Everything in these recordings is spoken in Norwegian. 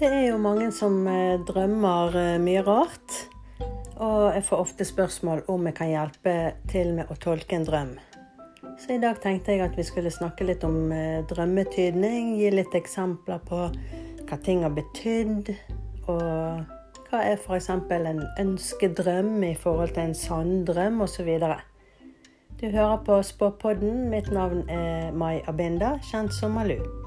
Det er jo mange som eh, drømmer eh, mye rart. Og jeg får ofte spørsmål om jeg kan hjelpe til med å tolke en drøm. Så i dag tenkte jeg at vi skulle snakke litt om eh, drømmetydning. Gi litt eksempler på hva ting har betydd. Og hva er f.eks. en ønskedrøm i forhold til en sann drøm osv. Du hører på Spåpodden. Mitt navn er Mai Abinda, kjent som Malu.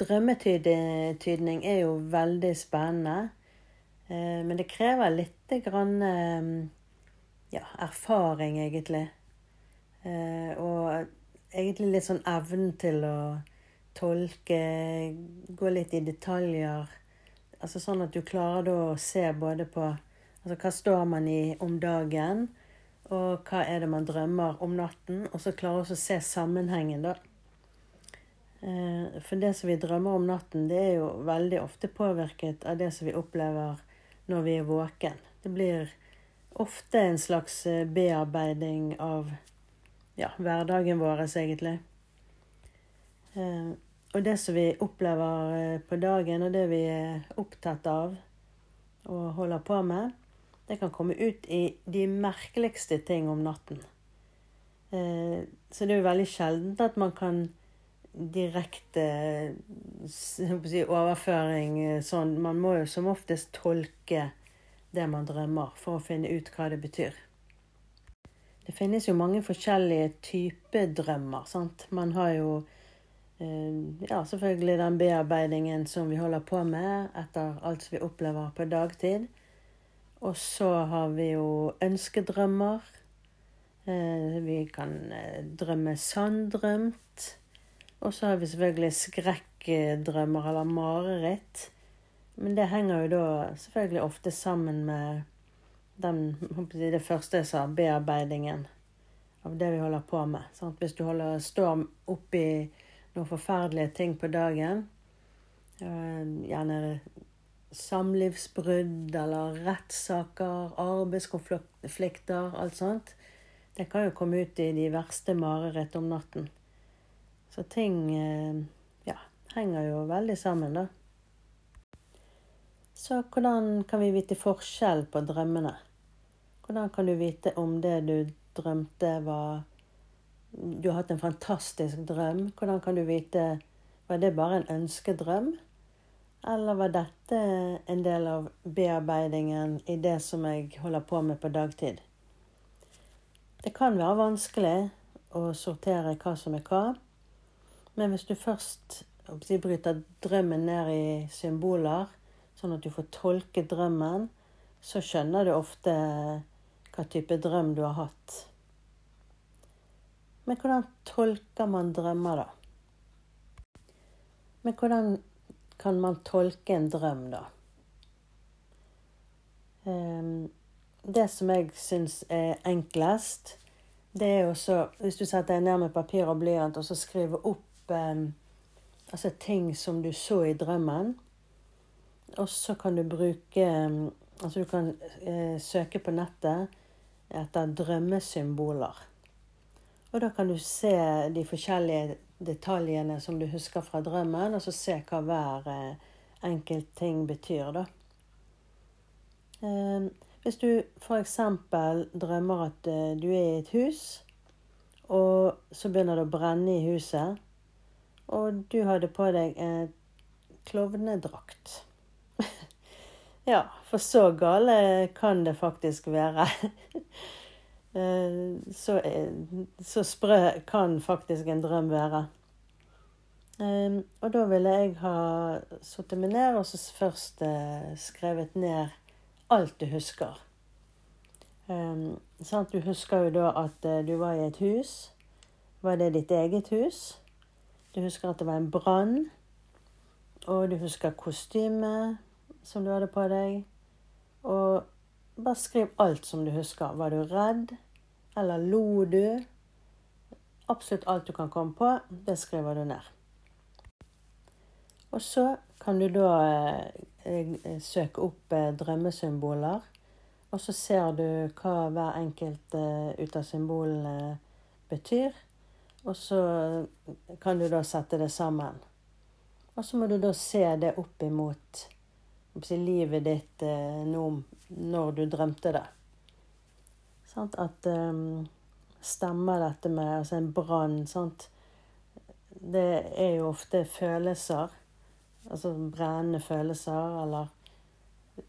Drømmetydning er jo veldig spennende. Eh, men det krever litt grann, eh, ja, erfaring, egentlig. Eh, og egentlig litt sånn evnen til å tolke, gå litt i detaljer. Altså sånn at du klarer da å se både på altså hva står man i om dagen, og hva er det man drømmer om natten. Og så klarer du å se sammenhengen, da. Eh, for det som vi drømmer om natten, det er jo veldig ofte påvirket av det som vi opplever når vi er våken. Det blir ofte en slags eh, bearbeiding av ja, hverdagen vår, egentlig. Eh, og det som vi opplever på dagen, og det vi er opptatt av og holder på med, det kan komme ut i de merkeligste ting om natten. Så det er jo veldig sjeldent at man kan direkte si, overføring sånn Man må jo som oftest tolke det man drømmer, for å finne ut hva det betyr. Det finnes jo mange forskjellige typer drømmer. sant? Man har jo eh, ja, selvfølgelig den bearbeidingen som vi holder på med etter alt som vi opplever på dagtid. Og så har vi jo ønskedrømmer. Eh, vi kan eh, drømme sanndrømt. Og så har vi selvfølgelig skrekkdrømmer eller mareritt. Men det henger jo da selvfølgelig ofte sammen med den, det første jeg sa, bearbeidingen av det vi holder på med. Sant? Hvis du holder, står oppi noen forferdelige ting på dagen, eh, gjerne samlivsbrudd eller rettssaker, arbeidskonflikter, alt sånt, det kan jo komme ut i de verste mareritt om natten. Så ting eh, ja, henger jo veldig sammen, da. Så hvordan kan vi vite forskjell på drømmene? Hvordan kan du vite om det du drømte, var Du har hatt en fantastisk drøm. Hvordan kan du vite Var det bare en ønskedrøm? Eller var dette en del av bearbeidingen i det som jeg holder på med på dagtid? Det kan være vanskelig å sortere hva som er hva. Men hvis du først bryter drømmen ned i symboler, sånn at du får tolke drømmen, så skjønner du ofte hva type drøm du har hatt. Men hvordan tolker man drømmer, da? Men hvordan kan man tolke en drøm, da? Ehm, det som jeg syns er enklest, det er også Hvis du setter deg ned med papir og blyant og så skriver opp eh, altså ting som du så i drømmen. Og så kan du bruke Altså du kan eh, søke på nettet etter drømmesymboler. Og da kan du se de forskjellige detaljene som du husker fra drømmen, og så se hva hver eh, enkelt ting betyr, da. Eh, hvis du f.eks. drømmer at eh, du er i et hus, og så begynner det å brenne i huset, og du hadde på deg eh, klovnedrakt. ja, for så gale kan det faktisk være. Eh, så, eh, så, sprø kan faktisk en drøm være. Um, og da ville jeg ha satt meg ned og så først skrevet ned alt du husker. Du husker jo da at du var i et hus. Var det ditt eget hus? Du husker at det var en brann. Og du husker kostymet som du hadde på deg. Og bare skriv alt som du husker. Var du redd? Eller lo du? Absolutt alt du kan komme på, det skriver du ned. Og så kan du da eh, søke opp eh, drømmesymboler. Og så ser du hva hver enkelt eh, ut av symbolene betyr. Og så kan du da sette det sammen. Og så må du da se det opp imot livet ditt uh, nå, når du drømte det. Sant? At um, Stemmer dette med altså en brann? Det er jo ofte følelser. Altså brennende følelser, eller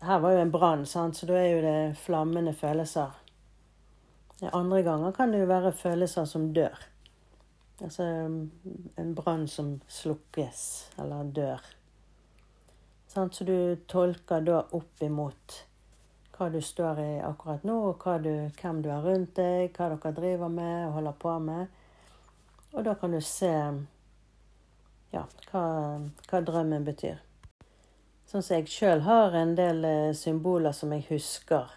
her var jo en brann, så da er jo det flammende følelser. Andre ganger kan det jo være følelser som dør. Altså en brann som slukkes, eller dør. Så du tolker da opp imot hva du står i akkurat nå, og du, hvem du har rundt deg, hva dere driver med og holder på med. Og da kan du se ja, hva, hva drømmen betyr. Sånn som jeg sjøl har en del eh, symboler som jeg husker.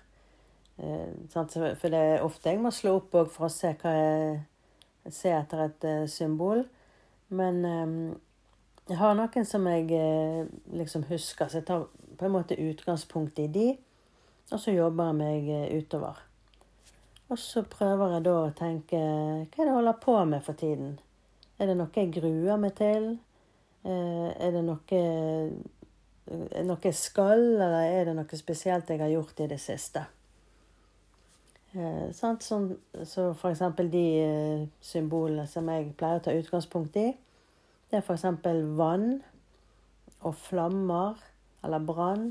Eh, for det er ofte jeg må slå opp for å se, hva jeg, se etter et eh, symbol. Men jeg har noen som jeg liksom husker, så jeg tar på en måte utgangspunkt i de. Og så jobber jeg meg utover. Og så prøver jeg da å tenke hva er det jeg holder på med for tiden? Er det noe jeg gruer meg til? Er det noe noe jeg skal, eller er det noe spesielt jeg har gjort i det siste? Eh, sånn, så for eksempel de eh, symbolene som jeg pleier å ta utgangspunkt i, det er for eksempel vann og flammer eller brann.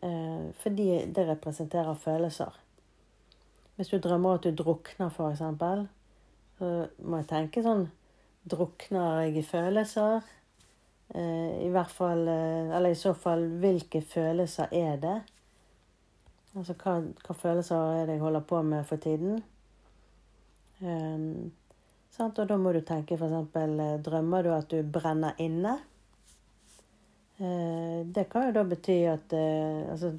Eh, fordi det representerer følelser. Hvis du drømmer at du drukner, for eksempel, så må jeg tenke sånn Drukner jeg i følelser? Eh, I hvert fall eh, Eller i så fall, hvilke følelser er det? Altså hva, hva følelser er det jeg holder på med for tiden? Um, og da må du tenke f.eks.: Drømmer du at du brenner inne? Uh, det kan jo da bety at uh, altså,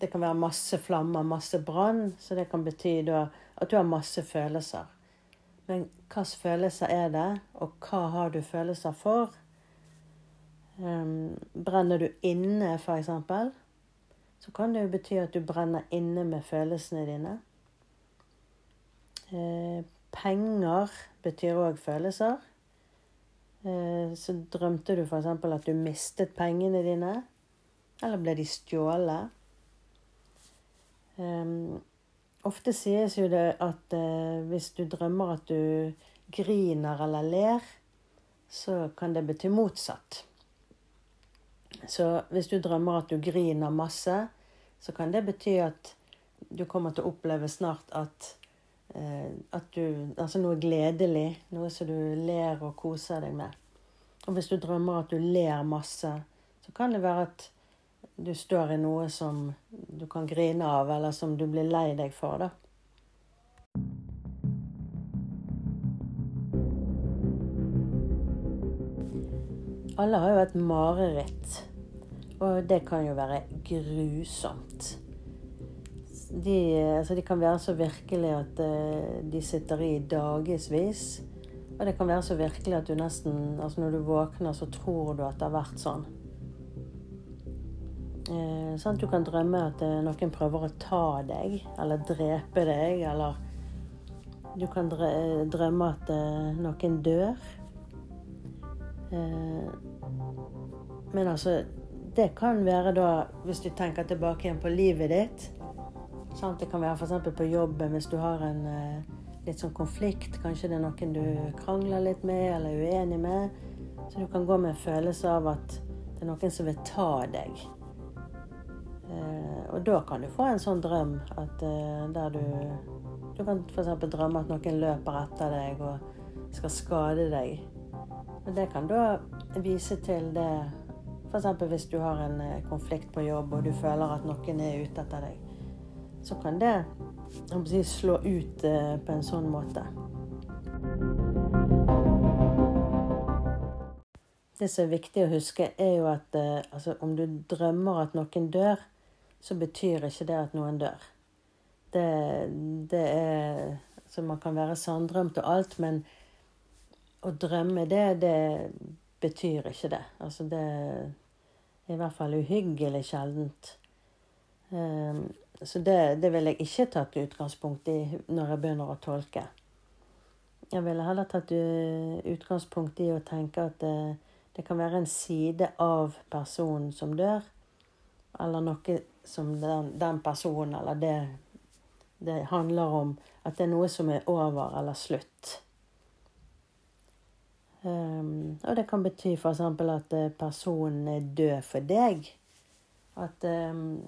Det kan være masse flammer, masse brann. Så det kan bety da at du har masse følelser. Men hvilke følelser er det, og hva har du følelser for? Um, brenner du inne, f.eks., så kan det jo bety at du brenner inne med følelsene dine. Eh, penger betyr òg følelser. Eh, så drømte du f.eks. at du mistet pengene dine. Eller ble de stjålet? Um, ofte sies jo det at uh, hvis du drømmer at du griner eller ler, så kan det bety motsatt. Så hvis du drømmer at du griner masse, så kan det bety at du kommer til å oppleve snart at, eh, at du Altså noe gledelig. Noe som du ler og koser deg med. Og hvis du drømmer at du ler masse, så kan det være at du står i noe som du kan grine av, eller som du blir lei deg for, da. Alle har jo et mareritt, og det kan jo være grusomt. De, altså de kan være så virkelig at uh, de sitter i dagevis. Og det kan være så virkelig at du nesten altså Når du våkner, så tror du at det har vært sånn. Eh, sånn du kan drømme at uh, noen prøver å ta deg, eller drepe deg, eller Du kan drømme at noen dør. Eh, men altså Det kan være da, hvis du tenker tilbake igjen på livet ditt sant? Det kan være f.eks. på jobben hvis du har en eh, litt sånn konflikt. Kanskje det er noen du krangler litt med eller er uenig med. Så du kan gå med en følelse av at det er noen som vil ta deg. Eh, og da kan du få en sånn drøm at der du Du kan f.eks. drømme at noen løper etter deg og skal skade deg. Og det kan da vise til det F.eks. hvis du har en eh, konflikt på jobb og du føler at noen er ute etter deg. Så kan det si, slå ut eh, på en sånn måte. Det som er viktig å huske, er jo at eh, altså, om du drømmer at noen dør, så betyr ikke det at noen dør. Det, det er Så Man kan være sanndrømt og alt, men å drømme, det, det betyr ikke det. Altså det i hvert fall uhyggelig sjeldent. Um, så det, det vil jeg ikke tatt utgangspunkt i når jeg begynner å tolke. Jeg ville heller tatt utgangspunkt i å tenke at det, det kan være en side av personen som dør, eller noe som den, den personen eller det det handler om at det er noe som er over eller slutt. Um, og det kan bety f.eks. at eh, personen er død for deg. At, um,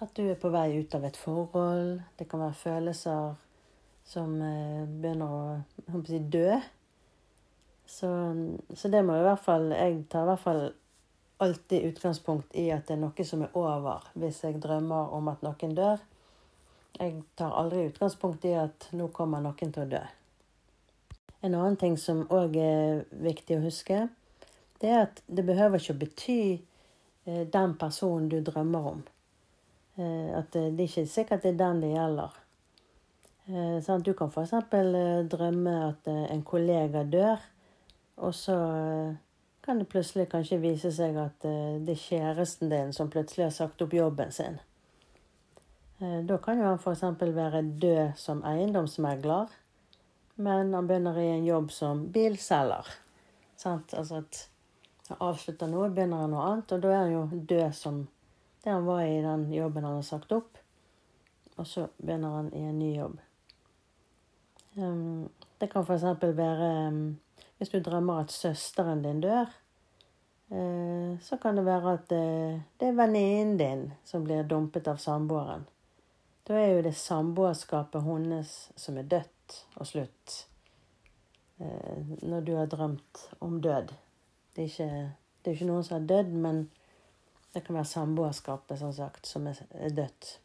at, du er på vei ut av et forhold. Det kan være følelser som uh, begynner å si, dø. Så, så, det må i hvert fall Jeg tar i hvert fall alltid utgangspunkt i at det er noe som er over, hvis jeg drømmer om at noen dør. Jeg tar aldri utgangspunkt i at nå kommer noen til å dø. En annen ting som òg er viktig å huske, det er at det behøver ikke å bety eh, den personen du drømmer om. Eh, at det er ikke sikkert det er den det gjelder. Eh, du kan f.eks. drømme at en kollega dør, og så kan det plutselig kanskje vise seg at det er kjæresten din som plutselig har sagt opp jobben sin. Da kan jo han f.eks. være død som eiendomsmegler men han begynner i en jobb som bilselger. Sant? Altså at han avslutter noe, begynner han noe annet, og da er han jo død som det han var i den jobben han har sagt opp. Og så begynner han i en ny jobb. Um, det kan f.eks. være um, hvis du drømmer at søsteren din dør. Uh, så kan det være at uh, det er venninnen din som blir dumpet av samboeren. Da er jo det samboerskapet hennes som er dødt og slutt. Eh, når du har drømt om død. Det er ikke, det er ikke noen som har dødd, men det kan være samboerskapet, som sagt, som er, dødt.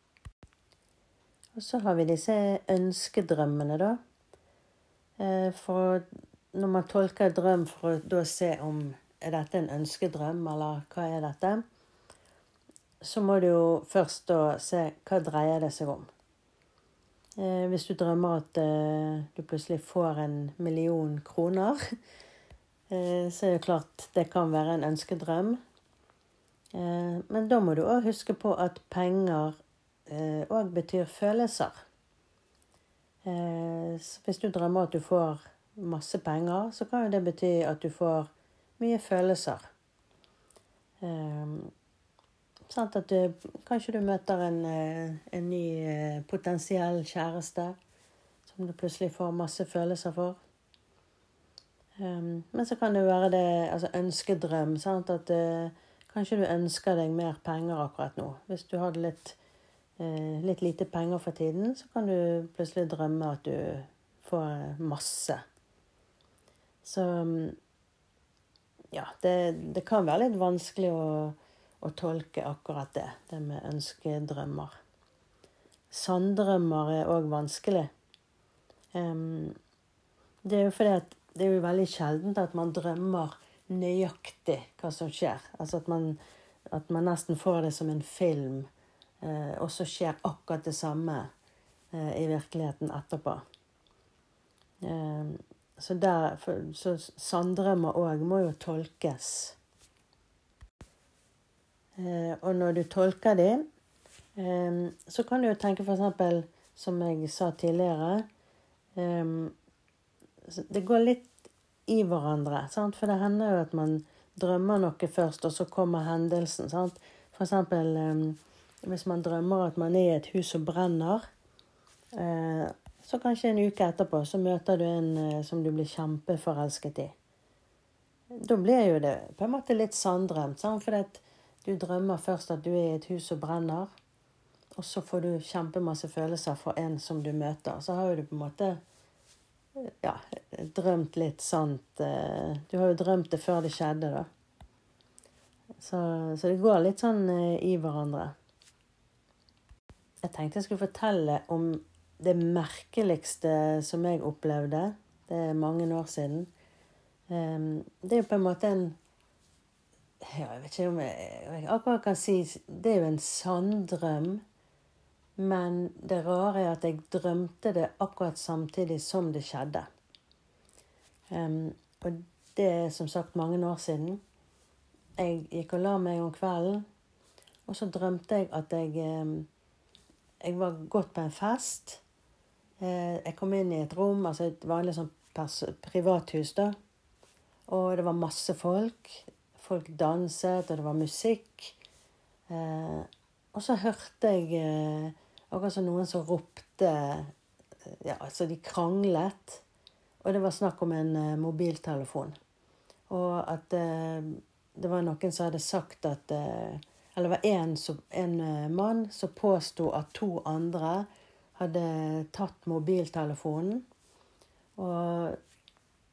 Og så har vi disse ønskedrømmene, da. Eh, for når man tolker drøm for å da se om er dette en ønskedrøm, eller hva er dette, så må du jo først da se hva dreier det seg om. Eh, hvis du drømmer at eh, du plutselig får en million kroner, eh, så er det klart det kan være en ønskedrøm. Men da må du òg huske på at penger òg betyr følelser. Eh, hvis du drømmer at du får masse penger, så kan jo det bety at du får mye følelser. Sant? At du, kanskje du møter en, eh, en ny eh, potensiell kjæreste som du plutselig får masse følelser for. Um, men så kan det være det altså ønskedrøm. Sant? At uh, kanskje du ønsker deg mer penger akkurat nå. Hvis du hadde litt, uh, litt lite penger for tiden, så kan du plutselig drømme at du får masse. Så um, ja, det, det kan være litt vanskelig å å tolke akkurat det, det med ønskedrømmer. Sanndrømmer er òg vanskelig. Det er jo fordi at det er jo veldig sjeldent at man drømmer nøyaktig hva som skjer. Altså at man, at man nesten får det som en film, eh, og så skjer akkurat det samme eh, i virkeligheten etterpå. Så, der, så sanndrømmer òg må jo tolkes og når du tolker det, eh, så kan du jo tenke f.eks., som jeg sa tidligere eh, Det går litt i hverandre. Sant? For det hender jo at man drømmer noe først, og så kommer hendelsen. Sant? For eksempel hvis man drømmer at man er i et hus som brenner. Så kanskje en uke etterpå så møter du en som du blir kjempeforelsket i. Da blir jo det på en måte litt sanndrømt. For det, du drømmer først at du er i et hus som brenner, og så får du kjempemasse følelser for en som du møter. Så har jo du på en måte ja, drømt litt sant eh, Du har jo drømt det før det skjedde, da. Så, så det går litt sånn eh, i hverandre. Jeg tenkte jeg skulle fortelle om det merkeligste som jeg opplevde. Det er mange år siden. Ehm, det er jo på en måte en ja, Jeg vet ikke om jeg, jeg akkurat kan si Det er jo en sanndrøm. Men det rare er at jeg drømte det akkurat samtidig som det skjedde. Um, og det er som sagt mange år siden. Jeg gikk og la meg om kvelden, Og så drømte jeg at jeg um, Jeg var gått på en fest. Uh, jeg kom inn i et rom, altså et vanlig sånn privathus, da. Og det var masse folk. Folk danset, og det var musikk. Eh, og så hørte jeg eh, akkurat som noen som ropte Ja, altså de kranglet. Og det var snakk om en eh, mobiltelefon. Og at eh, det var noen som hadde sagt at eh, Eller det var en, en eh, mann som påsto at to andre hadde tatt mobiltelefonen. Og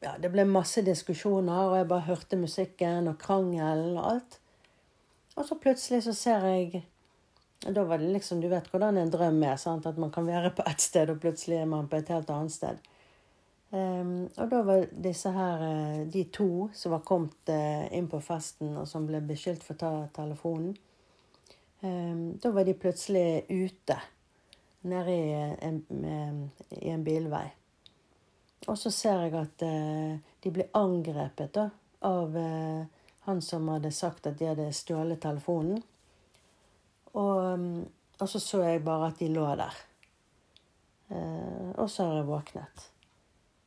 ja, det ble masse diskusjoner, og jeg bare hørte musikken og krangelen og alt. Og så plutselig så ser jeg Da var det liksom Du vet hvordan en drøm er. sant? At man kan være på ett sted, og plutselig er man på et helt annet sted. Um, og da var disse her eh, de to som var kommet uh, inn på festen, og som ble beskyldt for å ta telefonen. Um, da var de plutselig ute nede i en, i en bilvei. Og så ser jeg at eh, de blir angrepet da, av eh, han som hadde sagt at de hadde stjålet telefonen. Og, mm, og, så så jeg bare at de lå der. Eh, og så har jeg våknet.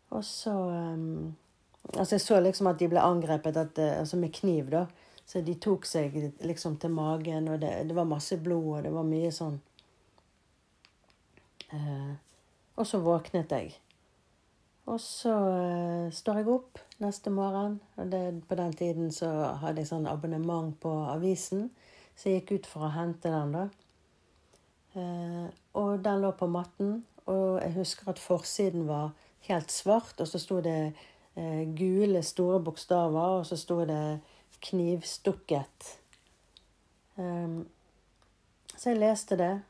Og så um, Altså, jeg så liksom at de ble angrepet at, eh, altså med kniv, da. Så de tok seg liksom til magen, og det, det var masse blod, og det var mye sånn Eh, og så våknet jeg. Og så uh, står jeg opp neste morgen. og det, På den tiden så hadde jeg sånn abonnement på avisen, så jeg gikk ut for å hente den. da. Eh, og den lå på matten, og jeg husker at forsiden var helt svart, og så sto det eh, gule, store bokstaver, og så sto det 'knivstukket'. Eh, så jeg leste det, Eh,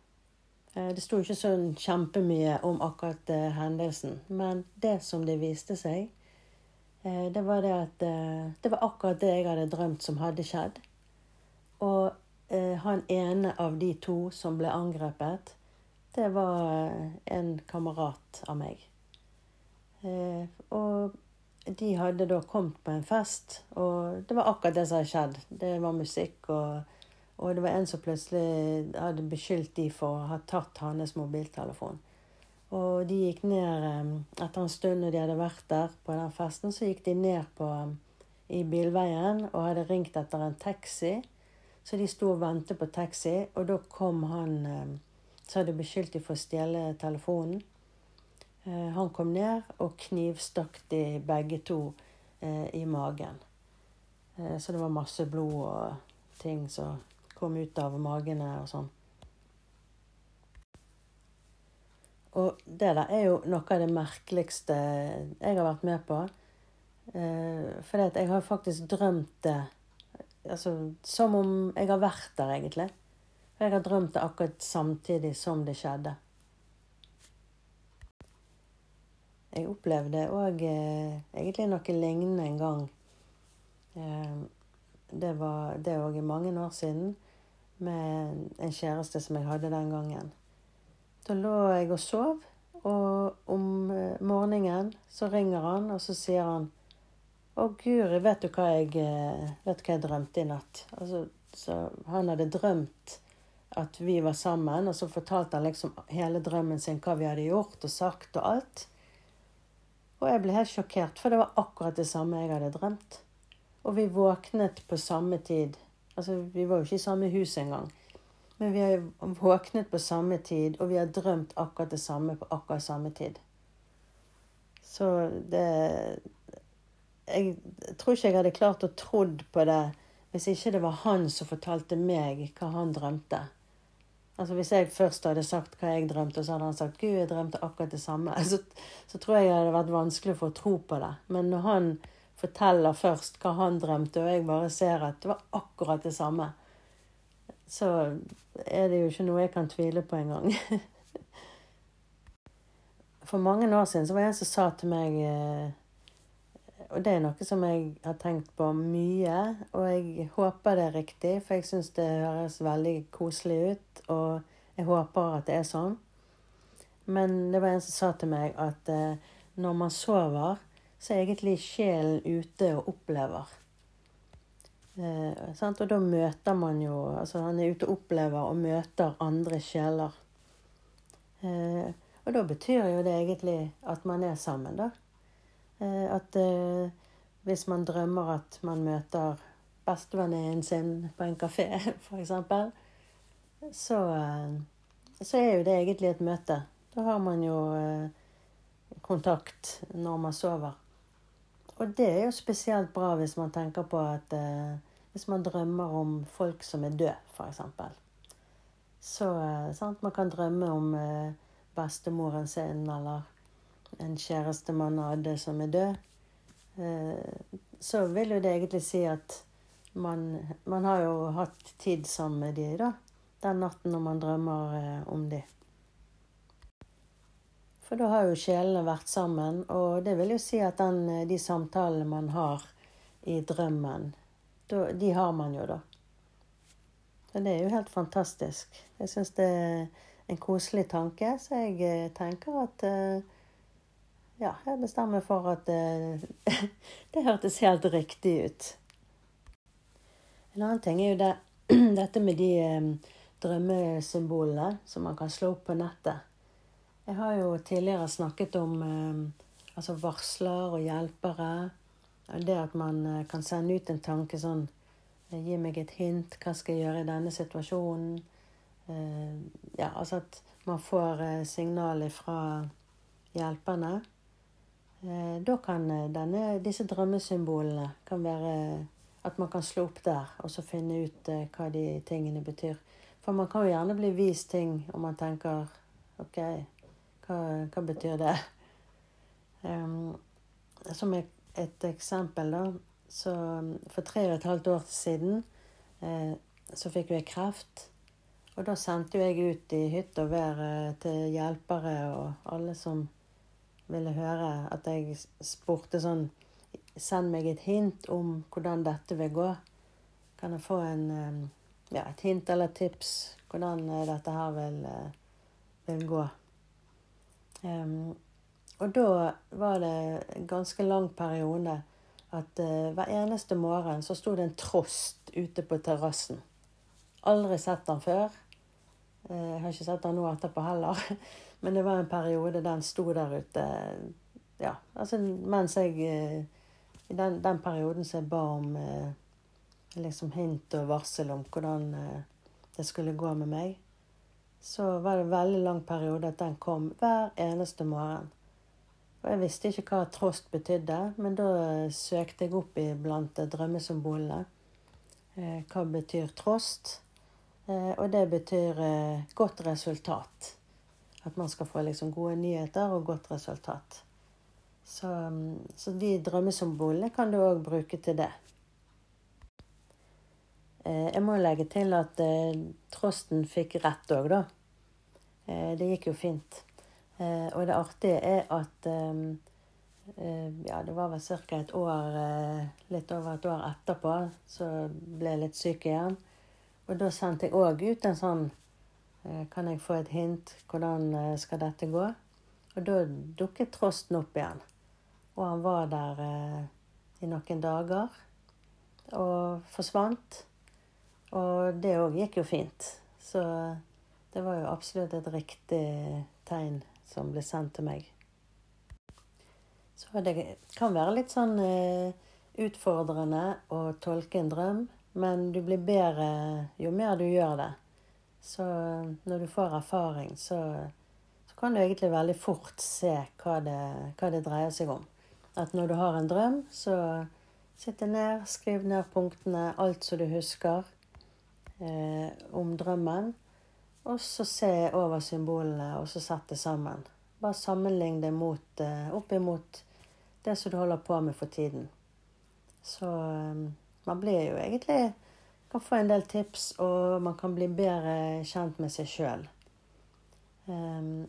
det sto ikke sånn kjempemye om akkurat uh, hendelsen. Men det som det viste seg, uh, det var det at det var akkurat det jeg hadde drømt som hadde skjedd. Og han ene av de to som ble angrepet, det var en kamerat av meg. og de hadde da kommet på en fest, og det var akkurat det som hadde skjedd. Det var musikk og og det var en som plutselig hadde beskyldt de for å ha tatt hans mobiltelefon. Og de gikk ned eh, Etter en stund når de hadde vært der på den festen, så gikk de ned på, i bilveien og hadde ringt etter en taxi. Så de sto og ventet på taxi, og da kom han eh, som hadde beskyldt de for å stjele telefonen. Eh, han kom ned og knivstakk de begge to i magen. Så det var masse blod og ting som kom ut av magene og sånn. Og det der er jo noe av det merkeligste jeg har vært med på. Eh, for jeg har faktisk drømt det altså, som om jeg har vært der, egentlig. For jeg har drømt det akkurat samtidig som det skjedde. Jeg opplevde òg eh, egentlig noe lignende en gang. Eh, det var det òg mange år siden med en kjæreste som jeg hadde den gangen. Da lå jeg og sov, og om eh, morgenen så ringer han, og så sier han Å, guri, vet du hva jeg, eh, vet du hva jeg drømte i natt? Altså, så han hadde drømt at vi var sammen, og så fortalte han liksom hele drømmen sin, hva vi hadde gjort og sagt og alt. Og jeg ble helt sjokkert, for det var akkurat det samme jeg hadde drømt. Og vi våknet på samme tid Altså, vi var jo ikke i samme hus engang. Men vi har våknet på samme tid, og vi har drømt akkurat det samme på akkurat samme tid. Så det Jeg tror ikke jeg hadde klart å trodd på det hvis ikke det var han som fortalte meg hva han drømte. Altså Hvis jeg først hadde sagt hva jeg drømte, og så hadde han sagt 'Gud, jeg drømte akkurat det samme', så, så tror jeg det hadde vært vanskelig for å tro på det. Men når han forteller først hva han drømte, og jeg bare ser at det var akkurat det samme, så er det jo ikke noe jeg kan tvile på engang. For mange år siden så var det en som sa til meg eh, Og det er noe som jeg har tenkt på mye, og jeg håper det er riktig, for jeg syns det høres veldig koselig ut, og jeg håper at det er sånn. Men det var en som sa til meg at eh, når man sover, så er egentlig sjelen ute og opplever. Eh, og da møter man jo Altså han er ute og opplever og møter andre sjeler. Eh, og da betyr jo det egentlig at man er sammen, da. Eh, at eh, hvis man drømmer at man møter bestevenninnen sin på en kafé, f.eks., så, eh, så er jo det egentlig et møte. Da har man jo eh, kontakt når man sover. Og det er jo spesielt bra hvis man tenker på at eh, Hvis man drømmer om folk som er døde, f.eks. Så eh, sant, man kan drømme om eh, bestemoren sin eller en kjæreste man hadde som er død. Eh, så vil jo det egentlig si at man, man har jo hatt tid sammen med de da. Den natten når man drømmer eh, om de. For da har jo sjelene vært sammen, og det vil jo si at den, eh, de samtalene man har i drømmen, de har man jo da. Så det er jo helt fantastisk. Jeg syns det er en koselig tanke, så jeg eh, tenker at eh, Ja, jeg bestemmer for at det, det hørtes helt riktig ut. En annen ting er jo det, dette med de drømmesymbolene som man kan slå opp på nettet. Jeg har jo tidligere snakket om eh, altså varsler og hjelpere. Det at man eh, kan sende ut en tanke sånn eh, Gi meg et hint. Hva skal jeg gjøre i denne situasjonen? Ja, altså at man får signal fra hjelperne. Da kan denne, disse drømmesymbolene kan være at man kan slå opp der og så finne ut hva de tingene betyr. For man kan jo gjerne bli vist ting om man tenker OK, hva, hva betyr det? Um, som et, et, eksempel, da. Så for tre og et halvt år siden eh, så fikk jeg kreft. Og da sendte jeg ut i hytt og vær eh, til hjelpere og alle som ville høre, at jeg spurte sånn Send meg et hint om hvordan dette vil gå. Kan jeg få en, eh, ja, et hint eller tips hvordan eh, dette her vil, vil gå? Um, og da var det en ganske lang periode at uh, hver eneste morgen så sto det en trost ute på terrassen. Aldri sett den før. Uh, jeg har ikke sett den nå etterpå heller. Men det var en periode den sto der ute. Ja, altså mens jeg uh, I den, den, perioden som jeg ba om liksom hint og varsel om hvordan det skulle gå med meg så var det en veldig lang periode at den kom hver eneste morgen. Og jeg visste ikke hva trost betydde, men da søkte jeg opp blant drømmesymbolene. Eh, hva betyr trost? Eh, og det betyr eh, godt resultat. At man skal få liksom gode nyheter og godt resultat. Så, så de drømmesymbolene kan du òg bruke til det. Eh, jeg må legge til at eh, Trosten fikk rett òg, da. Eh, det gikk jo fint. Og det artige er at ja, det var vel ca. et år, litt over et år etterpå, så ble jeg litt syk igjen. Og da sendte jeg òg ut en sånn Kan jeg få et hint? Hvordan skal dette gå? Og da dukket Trosten opp igjen. Og han var der i noen dager og forsvant. Og det òg gikk jo fint. Så det var jo absolutt et riktig tegn som ble sendt til meg. Så det kan være litt sånn eh, utfordrende å tolke en drøm, men du blir bedre jo mer du gjør det. Så når du får erfaring, så, så kan du egentlig veldig fort se hva det, hva det dreier seg om. At når du har en drøm, så sitt ned, skriv ned punktene, alt som du husker eh, om drømmen. Og så se over symbolene, og så sette sammen. Bare sammenlign det mot, eh, opp imot det som du holder på med for tiden. Så eh, man blir jo egentlig kan få en del tips, og man kan bli bedre kjent med seg sjøl. Eh,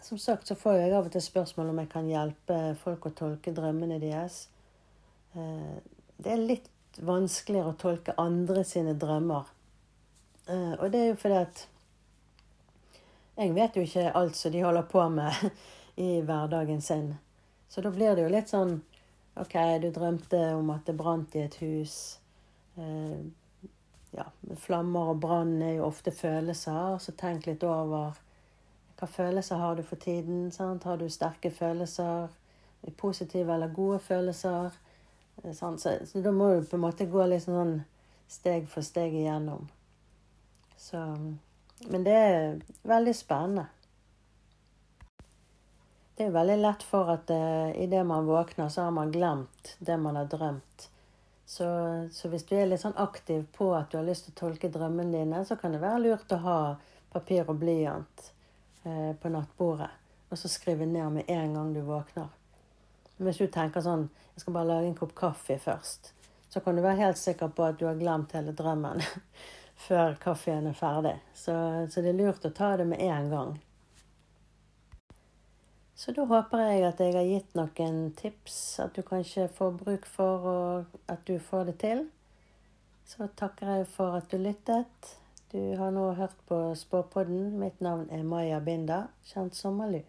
som sagt så får jeg av og til spørsmål om jeg kan hjelpe folk å tolke drømmene deres. Uh, det er litt vanskeligere å tolke andre sine drømmer. Uh, og det er jo fordi at jeg vet jo ikke alt som de holder på med i hverdagen sin. Så da blir det jo litt sånn OK, du drømte om at det brant i et hus. Eh, ja, flammer og brann er jo ofte følelser, så tenk litt over hva følelser har du for tiden. Sant? Har du sterke følelser? Positive eller gode følelser? Eh, så, så, da må du på en måte gå litt sånn steg for steg igjennom. Så, men det er veldig spennende. Det er veldig lett for at i idet man våkner, så har man glemt det man har drømt. Så, så, hvis du er litt sånn aktiv på at du har lyst til å tolke drømmene dine, så kan det være lurt å ha papir og blyant eh, på nattbordet. Og så skrive ned med en gang du våkner. Hvis du tenker sånn Jeg skal bare lage en kopp kaffe først. Så kan du være helt sikker på at du har glemt hele drømmen før kaffen er ferdig. Så, så det er lurt å ta det med en gang. Så da håper jeg at jeg har gitt noen tips, at du kanskje får bruk for, og at du får det til. Så takker jeg for at du lyttet. Du har nå hørt på Spåpodden. Mitt navn er Maya Binda, kjent som Malu.